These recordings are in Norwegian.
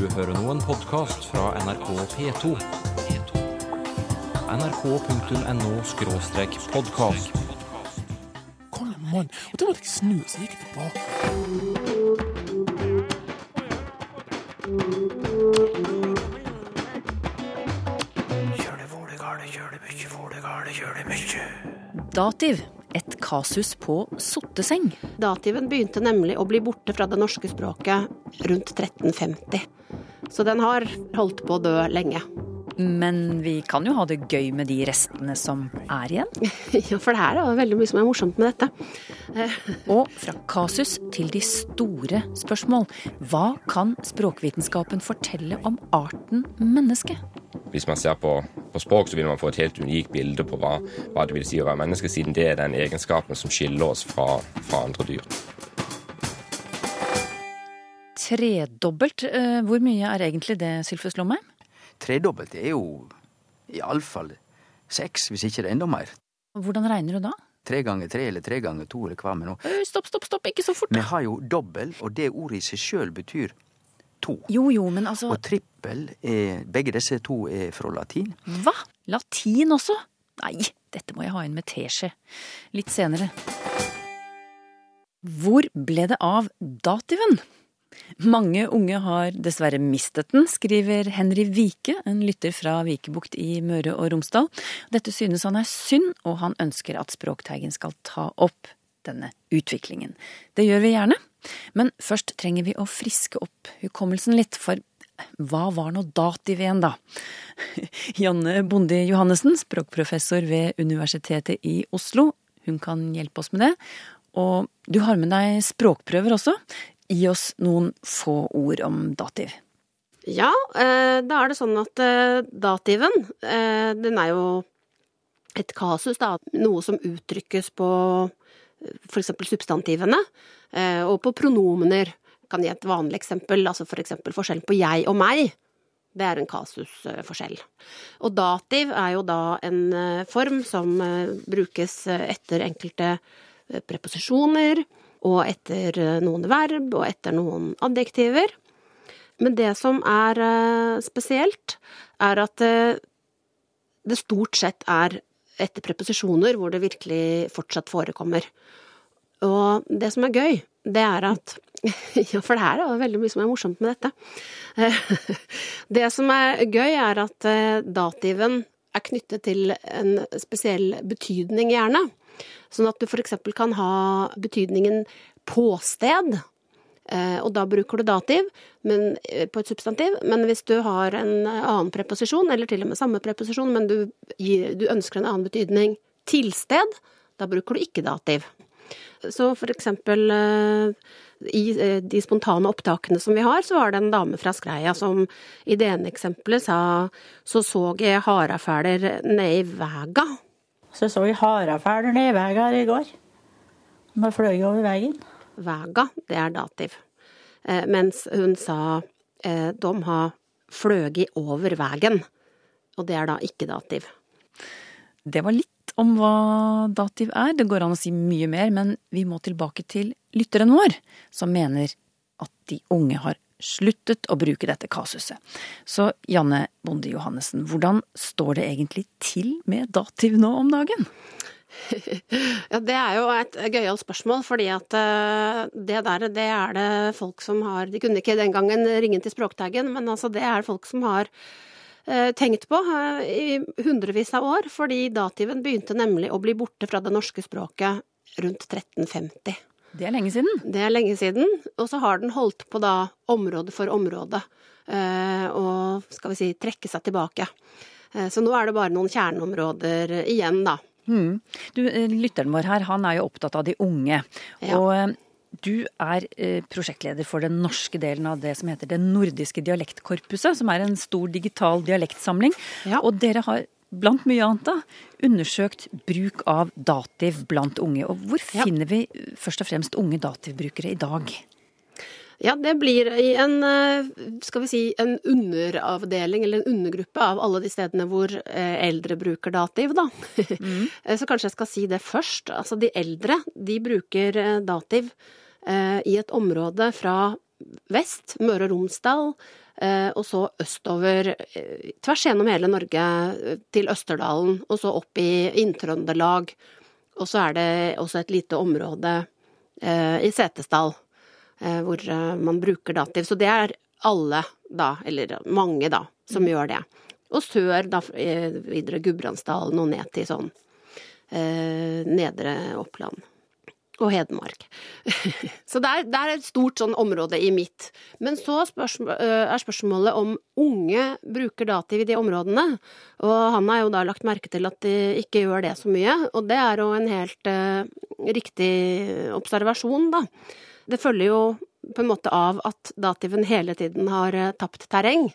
Du hører nå en podkast fra NRK P2. nrk.no podkast. Kom igjen, mann. Og da måtte jeg snu, så gikk jeg tilbake. Dativ. Et kasus på sotteseng. Dativen begynte nemlig å bli borte fra det norske språket rundt 1350. Så den har holdt på å dø lenge. Men vi kan jo ha det gøy med de restene som er igjen. Ja, for det her er jo veldig mye som er morsomt med dette. Og fra kasus til de store spørsmål. Hva kan språkvitenskapen fortelle om arten menneske? Hvis man ser på, på språk, så vil man få et helt unikt bilde på hva, hva det vil si å være menneske, siden det er den egenskapen som skiller oss fra, fra andre dyr. Tredobbelt. eh, Hvor mye er egentlig det, Sylfus Lomheim? Tredobbelt er jo iallfall seks, hvis ikke det er enda mer. Hvordan regner du da? Tre ganger tre eller tre ganger to eller hva med nå. Eh, Stopp, stopp, stopp, ikke så fort. Vi har jo dobbel, og det ordet i seg sjøl betyr to. Jo, jo, men altså Og trippel er Begge disse to er fra latin. Hva? Latin også? Nei, dette må jeg ha inn med teskje. Litt senere. Hvor ble det av dativen? Mange unge har dessverre mistet den, skriver Henry Vike, en lytter fra Vikebukt i Møre og Romsdal. Dette synes han er synd, og han ønsker at Språkteigen skal ta opp denne utviklingen. Det gjør vi gjerne, men først trenger vi å friske opp hukommelsen litt, for hva var nå dativ igjen, da? Janne Bondi Johannessen, språkprofessor ved Universitetet i Oslo, hun kan hjelpe oss med det. Og du har med deg språkprøver også. Gi oss noen få ord om dativ. Ja, eh, da er det sånn at eh, dativen, eh, den er jo et kasus, da. Noe som uttrykkes på for eksempel substantivene, og på pronomener. Kan gi et vanlig eksempel, altså for eksempel forskjellen på jeg og meg. Det er en kasusforskjell. Og dativ er jo da en form som brukes etter enkelte preposisjoner, og etter eh, noen verb, og etter noen adjektiver. Men det som er eh, spesielt, er at eh, det stort sett er etter preposisjoner hvor det virkelig fortsatt forekommer. Og det som er gøy, det er at Ja, for det her er veldig mye som er morsomt med dette. Det som er gøy, er at dativen er knyttet til en spesiell betydning, gjerne. Sånn at du eksempel kan ha betydningen påsted, eh, og da bruker du dativ men, eh, på et substantiv. Men hvis du har en annen preposisjon, eller til og med samme preposisjon, men du, du ønsker en annen betydning tilsted, da bruker du ikke dativ. Så for eksempel eh, i eh, de spontane opptakene som vi har, så var det en dame fra Skreia som i det ene eksempelet sa så så jeg harafæler ned i vega. Så så vi harafæler ned i veien her i går. De fløy over veien. Vega, det er dativ. Eh, mens hun sa eh, de har fløget over vegen. Og det er da ikke dativ. Det var litt om hva dativ er. Det går an å si mye mer, men vi må tilbake til lytteren vår, som mener at de unge har sluttet å bruke dette kasuset. Så Janne Bonde Johannessen, hvordan står det egentlig til med dativ nå om dagen? Ja, det er jo et gøyalt spørsmål, fordi at eh, det der, det er det folk som har De kunne ikke den gangen ringe til Språkteigen, men altså det er folk som har eh, tenkt på eh, i hundrevis av år, fordi dativen begynte nemlig å bli borte fra det norske språket rundt 1350. Det er lenge siden. Det er lenge siden, og så har den holdt på da område for område, eh, og skal vi si trekke seg tilbake. Eh, Så nå er det bare noen kjerneområder igjen, da. Mm. Du, eh, lytteren vår her, han er jo opptatt av de unge. Ja. Og du er prosjektleder for den norske delen av det som heter Det nordiske dialektkorpuset, som er en stor digital dialektsamling. Ja. Og dere har blant mye annet da, undersøkt bruk av dativ blant unge. Og hvor Ja. finner vi eh, først og fremst unge dativbrukere i dag? Ja, det blir i en, eh, skal vi si, en underavdeling eller en undergruppe av alle de stedene hvor eh, eldre bruker dativ, da. Mm. Så kanskje jeg skal si det først. Altså de eldre, de bruker dativ eh, i et område fra vest, Møre og Romsdal, eh, og så østover eh, tvers gjennom hele Norge eh, til Østerdalen, og så opp i Inn-Trøndelag. Og så er det også et lite område eh, i Setesdal eh, hvor man bruker dativ. Så det er alle, da, eller mange, da, som gjør det. Og sør, da, videre Gudbrandsdalen og ned til sånn eh, nedre Oppland. Og Hedmark. så det er, det er et stort sånn område i mitt. Men så spørsmål, er spørsmålet om unge bruker dativ i de områdene. Og han har jo da lagt merke til at de ikke gjør det så mye. Og det er jo en helt eh, riktig observasjon, da. Det følger jo på en måte av at dativen hele tiden har eh, tapt terreng.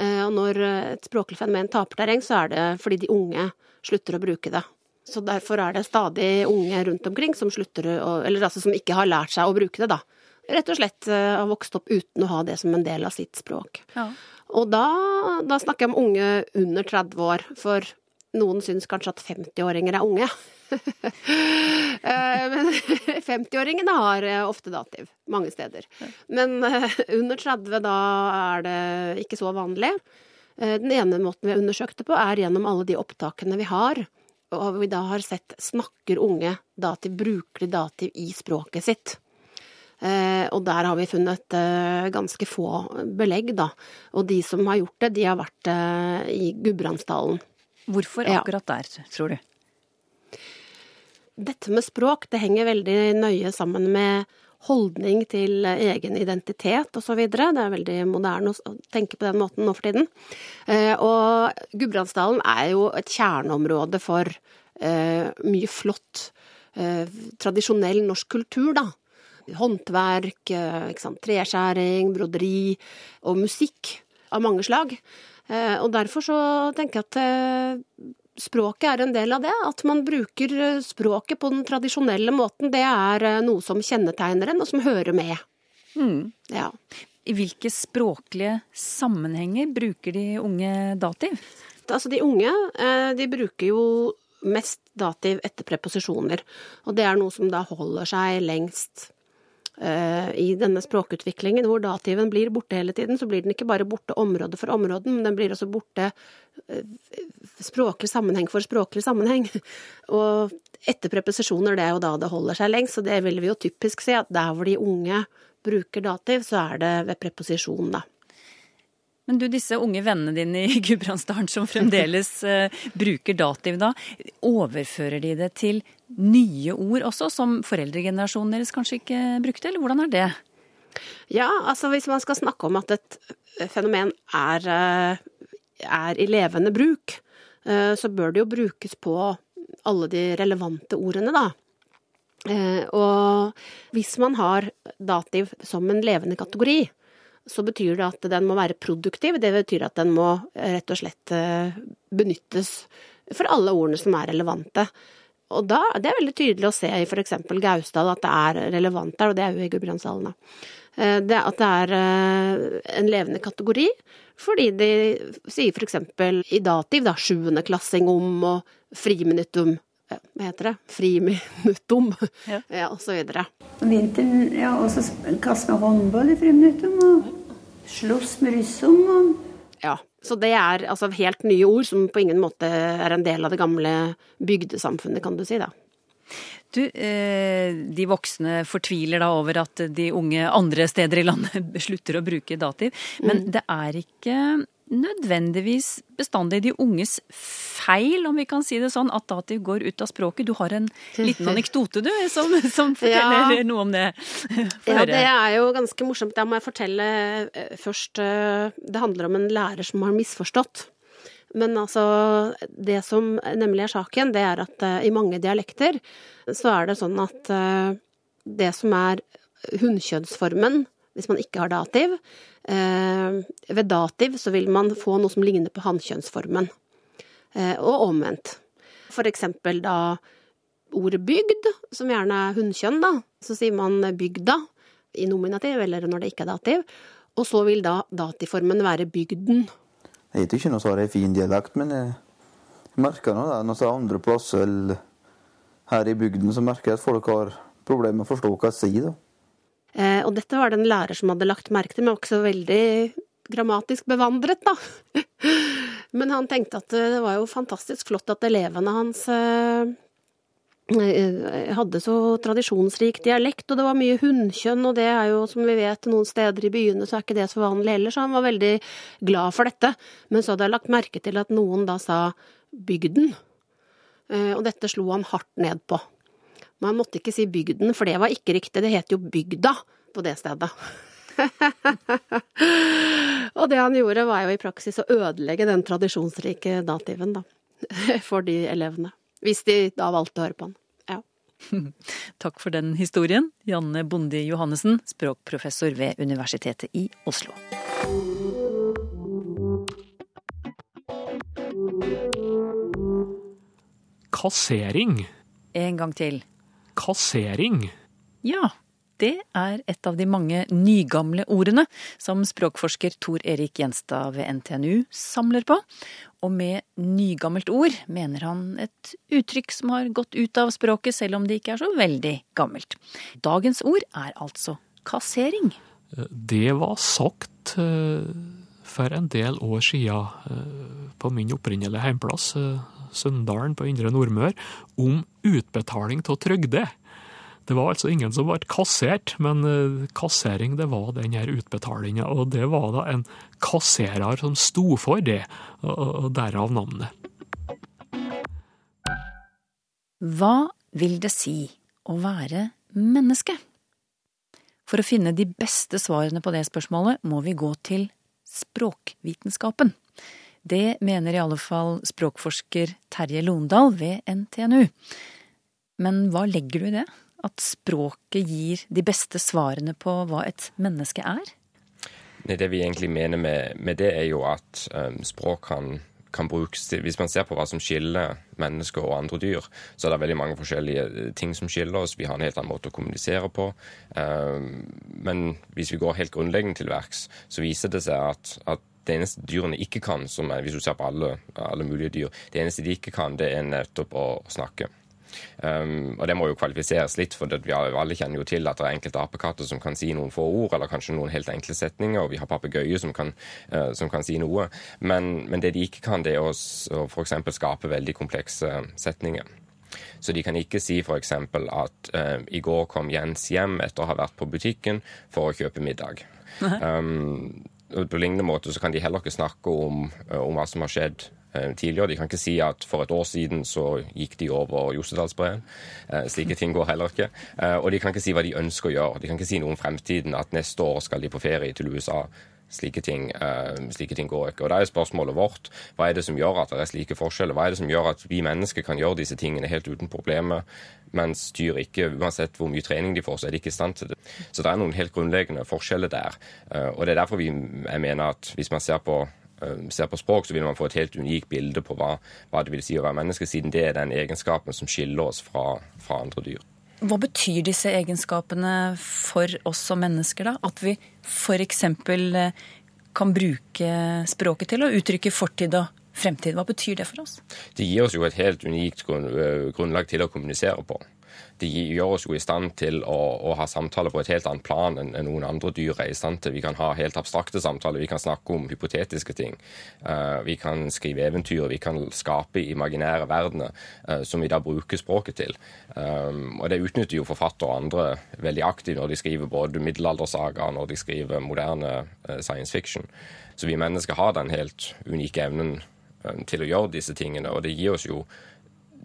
Eh, og når et språklig fenomen taper terreng, så er det fordi de unge slutter å bruke det. Så derfor er det stadig unge rundt omkring som slutter Eller altså som ikke har lært seg å bruke det, da. Rett og slett eh, har vokst opp uten å ha det som en del av sitt språk. Ja. Og da, da snakker jeg om unge under 30 år, for noen syns kanskje at 50-åringer er unge. Eh, Men 50-åringene har eh, ofte dativ, mange steder. Men under 30, da er det ikke så vanlig. Den ene måten vi har undersøkt det på, er gjennom alle de opptakene vi har. Og vi da har sett snakker unge dativ, de dativ i språket sitt. Eh, og der har vi funnet eh, ganske få belegg, da. Og de som har gjort det, de har vært eh, i Gudbrandsdalen. Hvorfor Ja. akkurat der, tror du? Dette med språk, det henger veldig nøye sammen med holdning til egen identitet osv. Det er veldig moderne å tenke på den måten nå for tiden. Eh, Og Gudbrandsdalen er jo et kjerneområde for eh, mye flott, eh, tradisjonell norsk kultur, da. Håndverk, eh, treskjæring, broderi og musikk av mange slag. Eh, Og derfor så tenker jeg at eh, språket er en del av det. At man bruker eh, språket på den tradisjonelle måten, det er eh, noe som kjennetegner en, og som hører med. Mm. Ja. I hvilke språklige sammenhenger bruker de unge dativ? Altså, de unge, eh, de bruker jo mest dativ etter preposisjoner. Og det er noe som da holder seg lengst i denne språkutviklingen, hvor dativen blir borte hele tiden. Så blir den ikke bare borte område for område, men den blir også borte eh, språklig sammenheng for språklig sammenheng. Og etter preposisjoner, det er jo da det holder seg lengst, så det vil vi jo typisk si at der hvor de unge bruker dativ, så er det ved preposisjon, da. Men du, disse unge vennene dine i Gudbrandsdalen som fremdeles eh, bruker dativ da, overfører de det til nye ord også, som foreldregenerasjonen deres kanskje ikke brukte, eller hvordan er det? Ja, altså hvis man skal snakke om at et fenomen er, eh, er i levende bruk, eh, så bør det jo brukes på alle de relevante ordene, da. Eh, Og hvis man har dativ som en levende kategori, så betyr det at den må være produktiv. Det betyr at den må eh, rett og slett eh, benyttes for alle ordene som er relevante. Og da, det er veldig tydelig å se i f.eks. Gausdal at det er relevant der, og det er jo i Gudbrandsdalen. da. Eh, Det, at det er en levende kategori, fordi de sier f.eks. i dativ da, sjuendeklassing om og friminuttum. Hva heter det? Friminuttum, Ja. ja, og så videre. Vinteren, ja, og så kaste med håndball i friminuttum, og slåss med russerne. Ja, så det er altså helt nye ord som på ingen måte er en del av det gamle bygdesamfunnet, kan du si da. Du, eh, de voksne fortviler da over at de unge andre steder i landet slutter å bruke dativ, men det er ikke nødvendigvis bestandig de unges feil, om vi kan si det sånn, at dativ går ut av språket. Du har en liten anekdote, du, som, som forteller Ja. noe om det. For Ja, det er jo ganske morsomt. Da må jeg fortelle eh, først eh, Det handler om en lærer som har misforstått. Men altså, det som nemlig er saken, det er at eh, i mange dialekter så er det sånn at det som er hunnkjønnsformen, hvis man ikke har dativ eh, Ved dativ så vil man få noe som ligner på hannkjønnsformen. Eh, og omvendt. For eksempel da ordet bygd, som gjerne er hunnkjønn, da, så sier man bygda i nominativ, eller når det ikke er dativ. Og så vil da dativformen være bygden. Jeg vet ikke noe så har jeg fin dialekt, men jeg merker nå det. Når det er andre plasser her i bygden, så merker jeg at folk har problemer med å forstå hva jeg sier. da. Eh, og dette var det en lærer som hadde lagt merke til, men var ikke så veldig grammatisk bevandret, da. Men han tenkte at det var jo fantastisk flott at elevene hans eh, eh, hadde så tradisjonsrik dialekt, og det var mye hunnkjønn, og det er jo, som vi vet, noen steder i byene så er ikke det så vanlig heller, så han var veldig glad for dette. Men så hadde jeg lagt merke til at noen da sa bygden, eh, og dette slo han hardt ned på. Men han måtte ikke si bygden, for det var ikke riktig, det het jo bygda på det stedet. og det han gjorde, var jo i praksis å ødelegge den tradisjonsrike dativen, da. For de elevene. Hvis de da valgte å høre på han. Ja. Takk for den historien, Janne Bondi Johannessen, språkprofessor ved Universitetet i Oslo. Kassering. En gang til. Kassering. Ja, det er et av de mange nygamle ordene som språkforsker Tor Erik Gjenstad ved NTNU samler på. Og med nygammelt ord mener han et uttrykk som har gått ut av språket, selv om det ikke er så veldig gammelt. Dagens ord er altså kassering. Det var sagt eh, for en del år siden eh, på min opprinnelige heimplass, eh, Sunndalen på Indre Nordmør, om utbetaling av trygder. Det var altså ingen som ble kassert, men kassering det var den her utbetalinga. Og det var da en kasserer som sto for det, og derav navnet. Hva vil det si å være menneske? For å finne de beste svarene på det spørsmålet, må vi gå til språkvitenskapen. Det mener i alle fall språkforsker Terje Londal ved NTNU. Men hva legger du i det? At språket gir de beste svarene på hva et menneske er? Det vi egentlig mener med, det, er jo at um, språk kan, kan brukes til Hvis man ser på hva som skiller mennesker og andre dyr, så er det veldig mange forskjellige ting som skiller oss. Vi har en helt annen måte å kommunisere på. Um, men hvis vi går helt grunnleggende til verks, så viser det seg at, at det eneste dyrene ikke kan, er, hvis du ser på alle, alle mulige dyr, det eneste de ikke kan, det er nettopp å snakke. Um, og det må jo kvalifiseres litt, for vi alle kjenner jo til at det er enkelte apekatter som kan si noen få ord, eller kanskje noen helt enkle setninger, og vi har papegøyer som, uh, som, kan si noe. Men, men, det de ikke kan, det er å, å f.eks. skape veldig komplekse setninger. Så de kan ikke si f.eks. at uh, i går kom Jens hjem etter å ha vært på butikken for å kjøpe middag. Um, på lignende måte så kan de heller ikke snakke om, om hva som har skjedd Eh, tidligere. De kan ikke si at for et år siden så gikk de over Jostedalsbreen. Eh, slike ting går heller ikke. Eh, og de kan ikke si hva de ønsker å gjøre. De kan ikke si noe om fremtiden, at neste år skal de på ferie til USA. Slike ting, slike ting går ikke. Og da er spørsmålet vårt hva er det som gjør at det er slike forskjeller? Hva er det som gjør at vi mennesker kan gjøre disse tingene helt uten problemer, mens dyr ikke, uansett hvor mye trening de får, så er de ikke i stand til det. Så det er noen helt grunnleggende forskjeller der. Og det er derfor vi, jeg mener at hvis man ser på Eh, ser på språk, så vil man få et helt unikt bilde på hva, hva, det vil si å være menneske, siden det er den egenskapen som skiller oss fra, fra andre dyr. Hva betyr disse egenskapene for oss som mennesker, da? At vi f.eks. Eh, kan bruke språket til å uttrykke fortid og fremtid. Hva betyr det for oss? Det gir oss jo et helt unikt grunnlag til å kommunisere på de gjør oss jo i stand til å, å, ha samtaler på et helt annet plan enn noen andre dyr er i stand til. Vi kan ha helt abstrakte samtaler, vi kan snakke om hypotetiske ting. Uh, vi kan skrive eventyr, vi kan skape imaginære verdener uh, som vi da bruker språket til. Um, og det utnytter jo forfattere og andre veldig aktivt når de skriver både middelaldersagaer når de skriver moderne uh, science fiction. Så vi mennesker har den helt unike evnen til å gjøre disse tingene, og det gir oss jo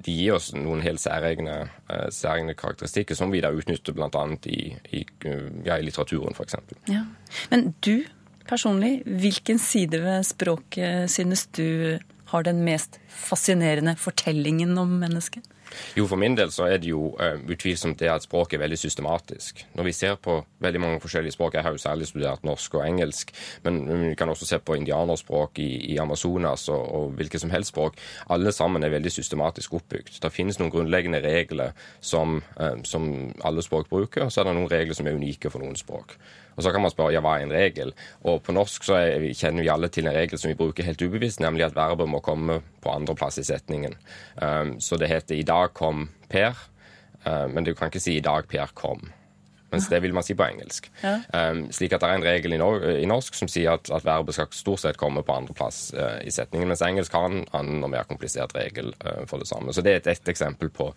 de gir oss noen helt særegne, uh, særegne karakteristikker som vi da utnytter bl.a. I, i, ja, i litteraturen, f.eks. Ja. Men du personlig, hvilken side ved språket synes du har den mest fascinerende fortellingen om mennesket? Jo, for min del så er det jo uh, utvilsomt det at språket er veldig systematisk. Når vi ser på veldig mange forskjellige språk, jeg har jo særlig studert norsk og engelsk, men vi kan også se på indianerspråk i, i Amazonas og, og hvilke som helst språk. Alle sammen er veldig systematisk oppbygd. Det finnes noen grunnleggende regler som, uh, som alle språk bruker, og så er det noen regler som er unike for noen språk. Og Så kan man spørre ja, hva er en regel? Og På norsk så er, kjenner vi alle til en regel som vi bruker helt ubevisst, nemlig at verbet må komme på andreplass i setningen. Um, så det heter 'i dag kom Per', uh, men du kan ikke si 'i dag Per kom'. mens det vil man si på engelsk. Ja. Um, slik at det er en regel i, nor i norsk som sier at, at verbet skal stort sett komme på andreplass uh, i setningen, mens engelsk har en annen og mer komplisert regel for det samme. Så det er et, et eksempel på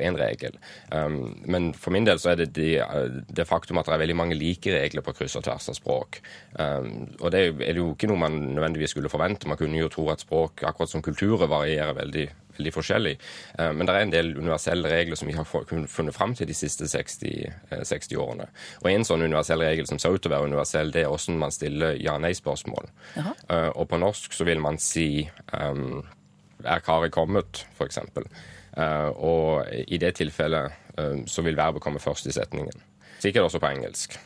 én regel. Men for min del så er det det, det faktum at det er veldig mange like regler på kryss og tvers av språk. Og det er jo ikke noe man nødvendigvis skulle forvente. Man kunne jo tro at språk, akkurat som kulturer, varierer veldig veldig forskjellig. Eh, men det er en del universelle regler som vi har funnet fram til de siste 60, 60 eh, årene. Og en sånn universell regel som ser ut til å være universell, det er hvordan man stiller ja-nei-spørsmål. Eh, og på norsk så vil man si um, er karet kommet, f.eks. Uh, og i det tilfellet um, så vil verbet komme først i setningen. Sikkert også på engelsk.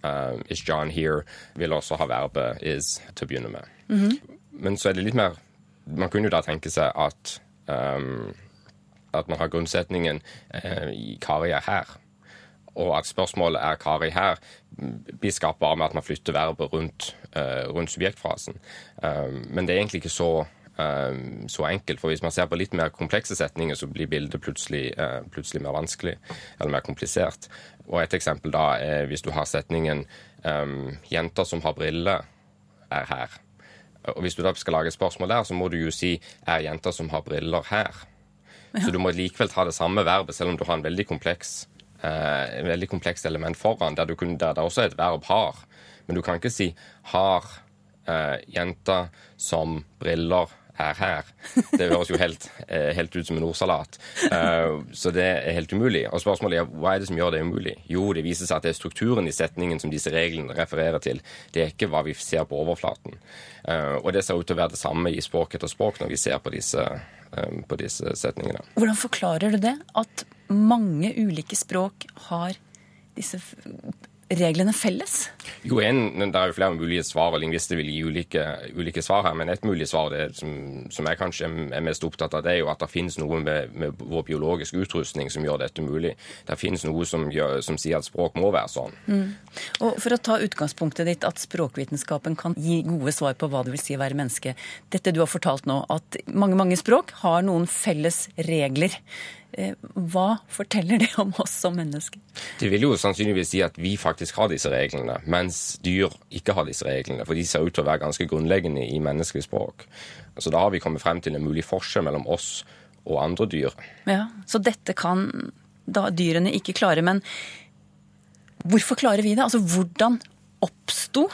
Uh, is John here vil også ha verbet is til å begynne med. Mm -hmm. Men så er det litt mer Man kunne jo da tenke seg at um, at man har grunnsetningen uh, 'Kari er her'. Og at spørsmålet er 'Kari her' blir skapt bare med at man flytter verbet rundt, uh, rundt subjektfrasen. Um, men det er egentlig ikke så, um, så enkelt. For hvis man ser på litt mer komplekse setninger, så blir bildet plutselig, uh, plutselig mer vanskelig eller mer komplisert. Og et eksempel da er hvis du har setningen um, 'Jenter som har briller, er her'. Og hvis du da skal lage et spørsmål der, så må du jo si 'er jenta som har briller her'? Ja. Så du må likevel ta det samme verbet, selv om du har en veldig kompleks, eh, en veldig kompleks element foran, der, kunne, der det også er et verb 'har'. Men du kan ikke si 'har eh, jenta som briller er her. Det høres jo helt, eh, helt ut som en ordsalat. Eh, så det er helt umulig. Og spørsmålet er hva er det som gjør det umulig? Jo, det viser seg at det er strukturen i setningen som disse reglene refererer til. Det er ikke hva vi ser på overflaten. Eh, og det ser ut til å være det samme i språk etter språk når vi ser på disse, på disse setningene. Hvordan forklarer du det? At mange ulike språk har disse reglene felles? Jo, en, Det er jo flere mulige svar, og lingvister vil gi ulike, ulike, svar her. Men et mulig svar det som, som, jeg kanskje er mest opptatt av, det er jo at det finnes noe med, med vår biologiske utrustning som gjør dette mulig. Det finnes noe som, gjør, som sier at språk må være sånn. Mm. Og For å ta utgangspunktet ditt at språkvitenskapen kan gi gode svar på hva det vil si å være menneske. Dette du har fortalt nå, at mange, mange språk har noen felles regler. Eh, hva forteller det om oss som mennesker? Det vil jo sannsynligvis si at vi faktisk har disse reglene, mens dyr ikke har disse reglene. For de ser ut til å være ganske grunnleggende i menneskelig språk. Så da har vi kommet frem til en mulig forskjell mellom oss og andre dyr. Ja, Så dette kan da dyrene ikke klare. Men hvorfor klarer vi det? Altså hvordan oppsto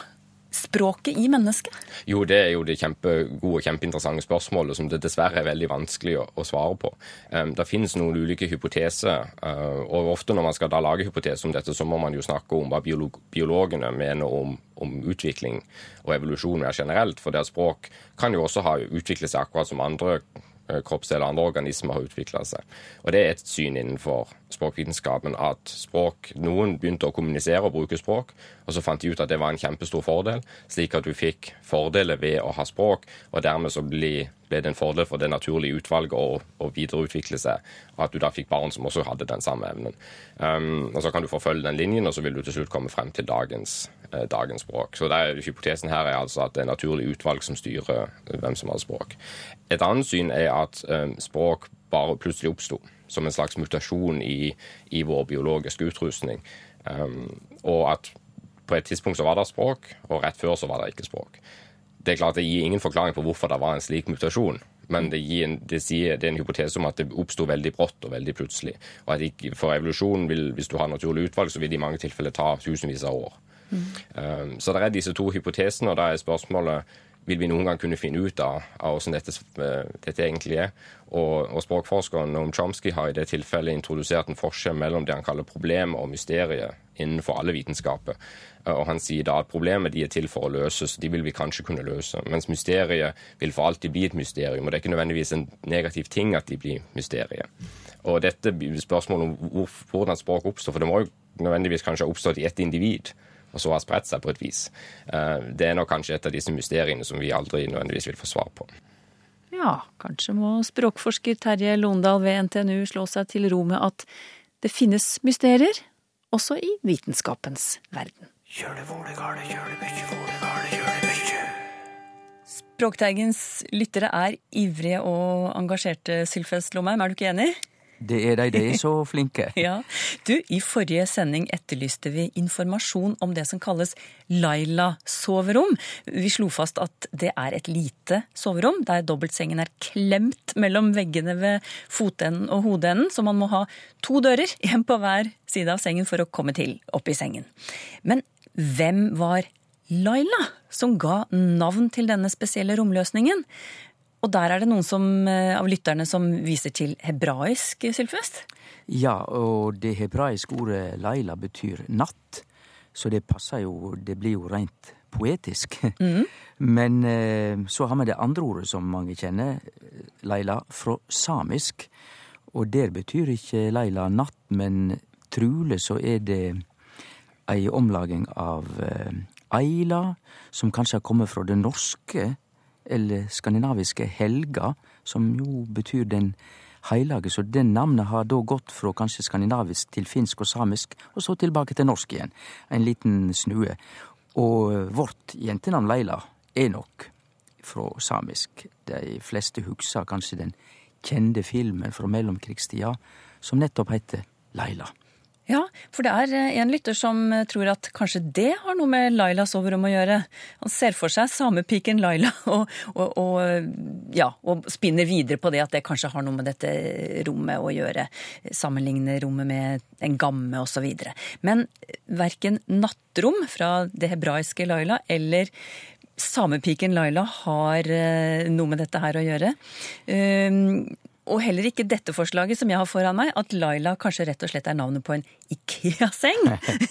språket i mennesket? Jo, det er jo det kjempegode og kjempeinteressante spørsmålet som det dessverre er veldig vanskelig å, å svare på. Um, det finnes noen ulike hypoteser, uh, og ofte når man skal da lage hypoteser om dette, så må man jo snakke om hva biolog biologene mener om, om, utvikling og evolusjon mer generelt. For det språk kan jo også ha utviklet seg akkurat som andre kroppsdeler andre organismer har utvikla seg. Og Det er et syn innenfor språkvitenskapen at språk, noen begynte å kommunisere og bruke språk, og så fant de ut at det var en kjempestor fordel, slik at du fikk fordeler ved å ha språk, og dermed så ble, ble det en fordel for det naturlige utvalget å, å videreutvikle seg, og at du da fikk barn som også hadde den samme evnen. Um, og Så kan du forfølge den linjen, og så vil du til slutt komme frem til dagens, eh, dagens språk. Så er, Hypotesen her er altså at det er naturlig utvalg som styrer hvem som har språk. Et annet syn er at um, språk bare plutselig oppsto som en slags mutasjon i, i vår biologiske utrustning. Um, og at på et tidspunkt så var det språk, og rett før så var det ikke språk. Det er klart det gir ingen forklaring på hvorfor det var en slik mutasjon. Men det, en, det, sier, det er en hypotese om at det oppsto veldig brått og veldig plutselig. Og at ikke, for evolusjonen, vil, hvis du har naturlig utvalg, så vil det i mange tilfeller ta tusenvis av år. Mm. Um, så det er disse to hypotesene, og da er spørsmålet vil vi noen gang kunne finne ut av, av hvordan dette, eh, dette, egentlig er. Og, og språkforskeren Noam Chomsky har i det tilfellet introdusert en forskjell mellom det han kaller problemet og mysteriet innenfor alle vitenskaper. Eh, og han sier da at problemet de er til for å løses, de vil vi kanskje kunne løse. Mens mysteriet vil for alltid bli et mysterium. Og det er ikke nødvendigvis en negativ ting at de blir mysteriet. Og dette spørsmålet om hvordan språk oppstår, for det må jo nødvendigvis kanskje ha oppstått i ett individ og så har spredt seg på et vis. Eh, det er nok kanskje et av disse mysteriene som vi aldri nødvendigvis vil få svar på. Ja, kanskje må språkforsker Terje Londal ved NTNU slå seg til ro med at det finnes mysterier, også i vitenskapens verden. Språkteigens lyttere er ivrige og engasjerte, Sylfest Lomheim, er du ikke enig? Det er de, de er så flinke. Ja, du, I forrige sending etterlyste vi informasjon om det som kalles Laila-soverom. Vi slo fast at det er et lite soverom, der dobbeltsengen er klemt mellom veggene ved fotenden og hodeenden, så man må ha to dører, én på hver side av sengen for å komme til opp i sengen. Men hvem var Laila, som ga navn til denne spesielle romløsningen? Og der er det noen som, eh, av lytterne som viser til hebraisk, Sylfest? Ja, og det hebraiske ordet laila betyr natt, så det passer jo Det blir jo rent poetisk. Mm. Men eh, så har vi det andre ordet som mange kjenner, laila, fra samisk. Og der betyr ikke laila natt, men trolig så er det ei omlaging av eila, aila, som kanskje har kommet fra det norske eller skandinaviske helga, som jo betyr den heilage. Så den navnet har da gått fra kanskje skandinavisk til finsk og samisk, og så tilbake til norsk igjen. En liten snue. Og vårt jentenavn Leila er nok fra samisk. De fleste husker kanskje den kjente filmen fra mellomkrigstida som nettopp heter Leila. Ja, for det er eh, en lytter som eh, tror at kanskje det har noe med Lailas soverom å gjøre. Han ser for seg samepiken Laila og, og, og, ja, og, spinner videre på det at det kanskje har noe med dette rommet å gjøre. Sammenligne rommet med en gamme osv. Men verken nattrom fra det hebraiske Laila eller samepiken Laila har eh, noe med dette her å gjøre. Og heller ikke dette forslaget som jeg har foran meg, at Laila kanskje rett og slett er navnet på en Ikea-seng.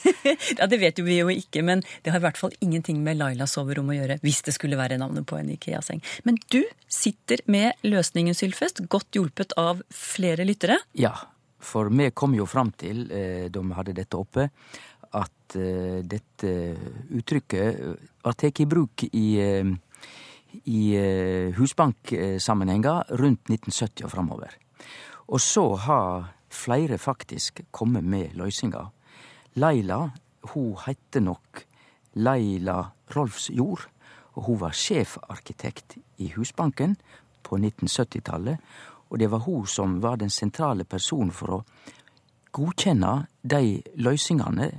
ja, Det vet jo vi jo ikke, men det har i hvert fall ingenting med Lailas soverom å gjøre. Hvis det skulle være navnet på en Ikea-seng. Men du sitter med løsningen, Sylfest, godt hjulpet av flere lyttere. Ja, for vi kom jo fram til, eh, da vi hadde dette oppe, at eh, dette uttrykket var tatt i bruk i eh, i eh, husbanksammenhenger rundt 1970 og framover. Og så har flere faktisk kommet med løsninger. Laila, hun heter nok Laila Rolfsjord, og hun var sjefarkitekt i Husbanken på 1970-tallet. Og det var hun som var den sentrale personen for å godkjenne de løsningene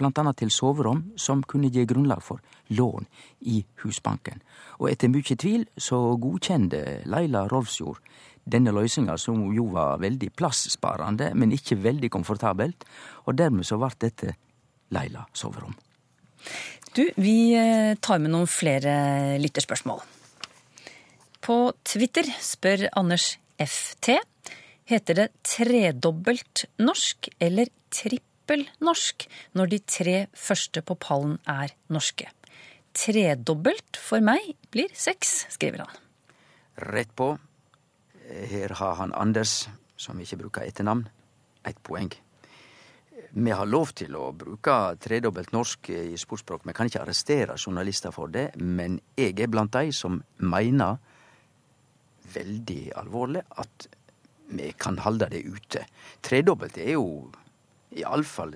annet til soverom, som kunne gi grunnlag for lån i Husbanken. Og etter mye tvil så godkjente Leila Rolfsjord denne løsninga, som jo var veldig plasssparende, men ikke veldig komfortabelt, og dermed så ble dette Leila soverom. Du, vi eh, tar med noen flere lytterspørsmål. På Twitter spør Anders FT heter det tredobbelt norsk eller tripp norsk når de tre første på pallen er norske. Tredobbelt for meg blir seks, skriver han. Rett på. Her har han Anders, som ikke bruker etternavn, ett poeng. Vi har lov til å bruke tredobbelt norsk i sportsspråk. Vi kan ikke arrestere journalister for det, men jeg er blant de som mener veldig alvorlig at vi kan halde det ute. Tredobbelt er jo iallfall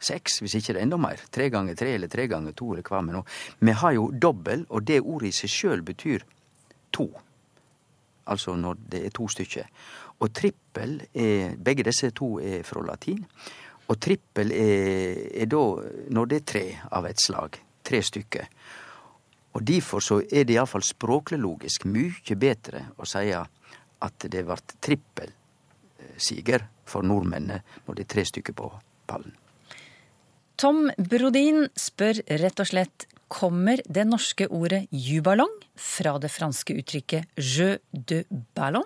seks, hvis ikke det er enda mer. Tre ganger tre eller tre ganger to eller hva med nå. Vi har jo dobbel, og det ordet i seg sjøl betyr to. Altså når det er to stykker. Og trippel er Begge disse to er fra latin. Og trippel er, er da når det er tre av et slag. Tre stykker. Og derfor så er det iallfall språklig logisk mye bedre å si at det vart trippelsiger for nordmennene når det er tre stykker på pallen. Tom Brodin spør rett og slett kommer det norske ordet juballong fra det franske uttrykket jeu de ballon?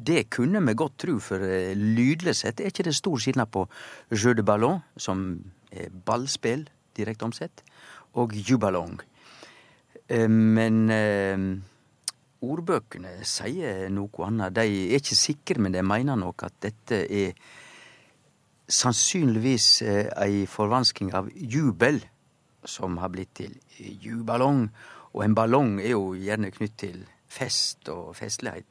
Det kunne vi godt tro, for eh, lydlig sett er ikke det stor skilnad på jeu de ballon, som er ballspill direkte omsett, og juballong. Eh, men eh, ordbøkene sier noe annet. De er ikke sikre, men de mener nok at dette er sannsynligvis eh, ei forvansking av jubel, som har blitt til juballong. Og en ballong er jo gjerne knytt til fest og festlighet,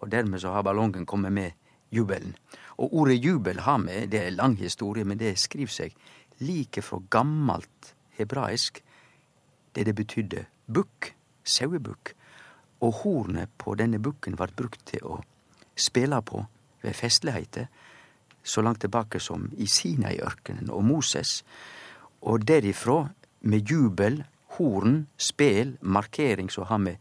og dermed så har ballongen kommet med jubelen. Og ordet jubel har med, det er lang historie, men det skriver seg like fra gammelt hebraisk, det det betydde bukk, sauebukk. Og hornet på denne bukken vart brukt til å spela på ved festligheter så langt tilbake som i Sinaiørkenen og Moses, og derifra med jubel, horn, spel, markering så har vi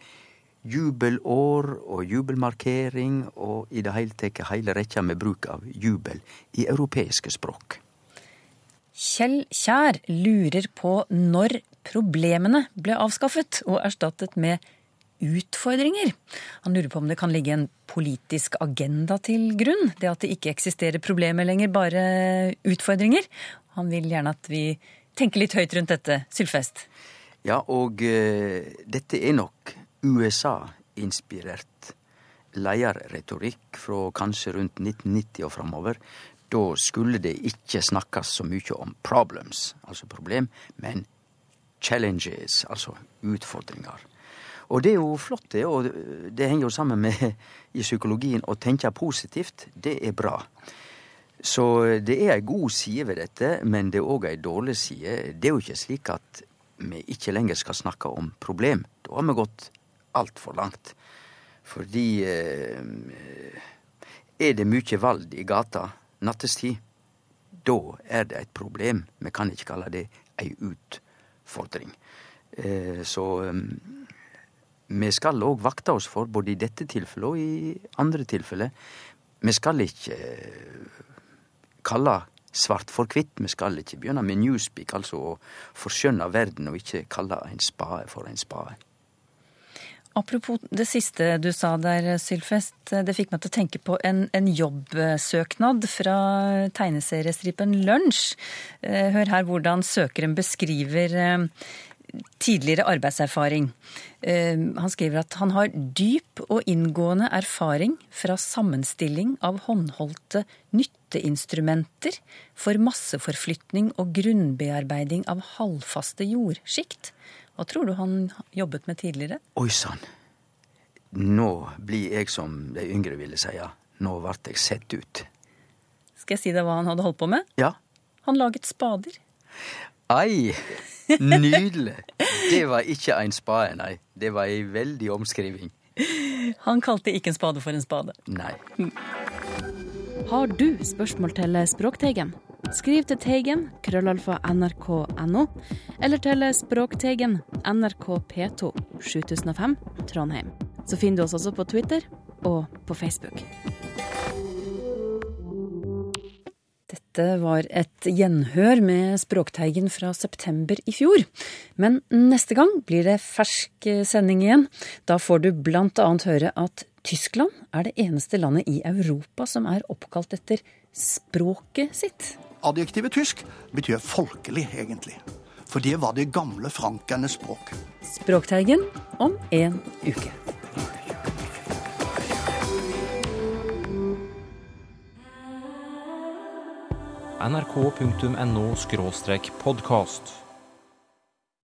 jubelår og jubelmarkering og i det hele tatt heile rekkja med bruk av jubel i europeiske språk. Kjell Kjær lurer på når problemene ble avskaffet og erstattet med utfordringer. Han lurer på om det kan ligge en politisk agenda til grunn? Det at det ikke eksisterer problemer lenger, bare utfordringer? Han vil gjerne at vi tenker litt høyt rundt dette. Sylfest? Ja, og uh, dette er nok USA-inspirert lederretorikk fra kanskje rundt 1990 og framover. Da skulle det ikke snakkes så mye om problems, altså problem, men challenges, altså utfordringer. Og det er jo flott, det, og det henger jo sammen med i psykologien å tenke positivt. Det er bra. Så det er ei god side ved dette, men det er òg ei dårlig side. Det er jo ikke slik at vi ikke lenger skal snakke om problem. Da har vi gått altfor langt. Fordi eh, er det mye vald i gata nattestid, da er det et problem. Vi kan ikke kalle det ei utfordring. Eh, så eh, vi skal òg vakte oss for, både i dette tilfellet og i andre tilfeller. Vi skal ikke kalle svart for hvitt. Vi skal ikke begynne med newspeak, altså å forskjønne verden og ikke kalle en spade for en spade. Apropos det siste du sa der, Sylfest. Det fikk meg til å tenke på en, en jobbsøknad fra tegneseriestripen Lunsj. Hør her hvordan søkeren beskriver tidligere arbeidserfaring. Han skriver at han har dyp og inngående erfaring fra sammenstilling av håndholdte nytteinstrumenter for masseforflytning og grunnbearbeiding av halvfaste jordsjikt. Hva tror du han jobbet med tidligere? Oi sann. Nå blir jeg som de yngre ville si. Nå ble jeg sett ut. Skal jeg si deg hva han hadde holdt på med? Ja. Han laget spader. Ai! Nydelig. Det var ikke en spade, nei. Det var ei veldig omskriving. Han kalte ikke en spade for en spade. Nei. Har du spørsmål til Språkteigen? Skriv til Teigen, krøllalfa nrk.no, eller til Språkteigen, NRK P2, 7005, Trondheim. Så finner du oss også på Twitter og på Facebook. Dette var et gjenhør med Språkteigen fra september i fjor. Men neste gang blir det fersk sending igjen. Da får du blant annet høre at Tyskland er det eneste landet i Europa som er oppkalt etter språket sitt. Adjektivet tysk betyr folkelig, egentlig. For det var det gamle frankernes språk. Språkteigen om en uke. nrk.no podkast.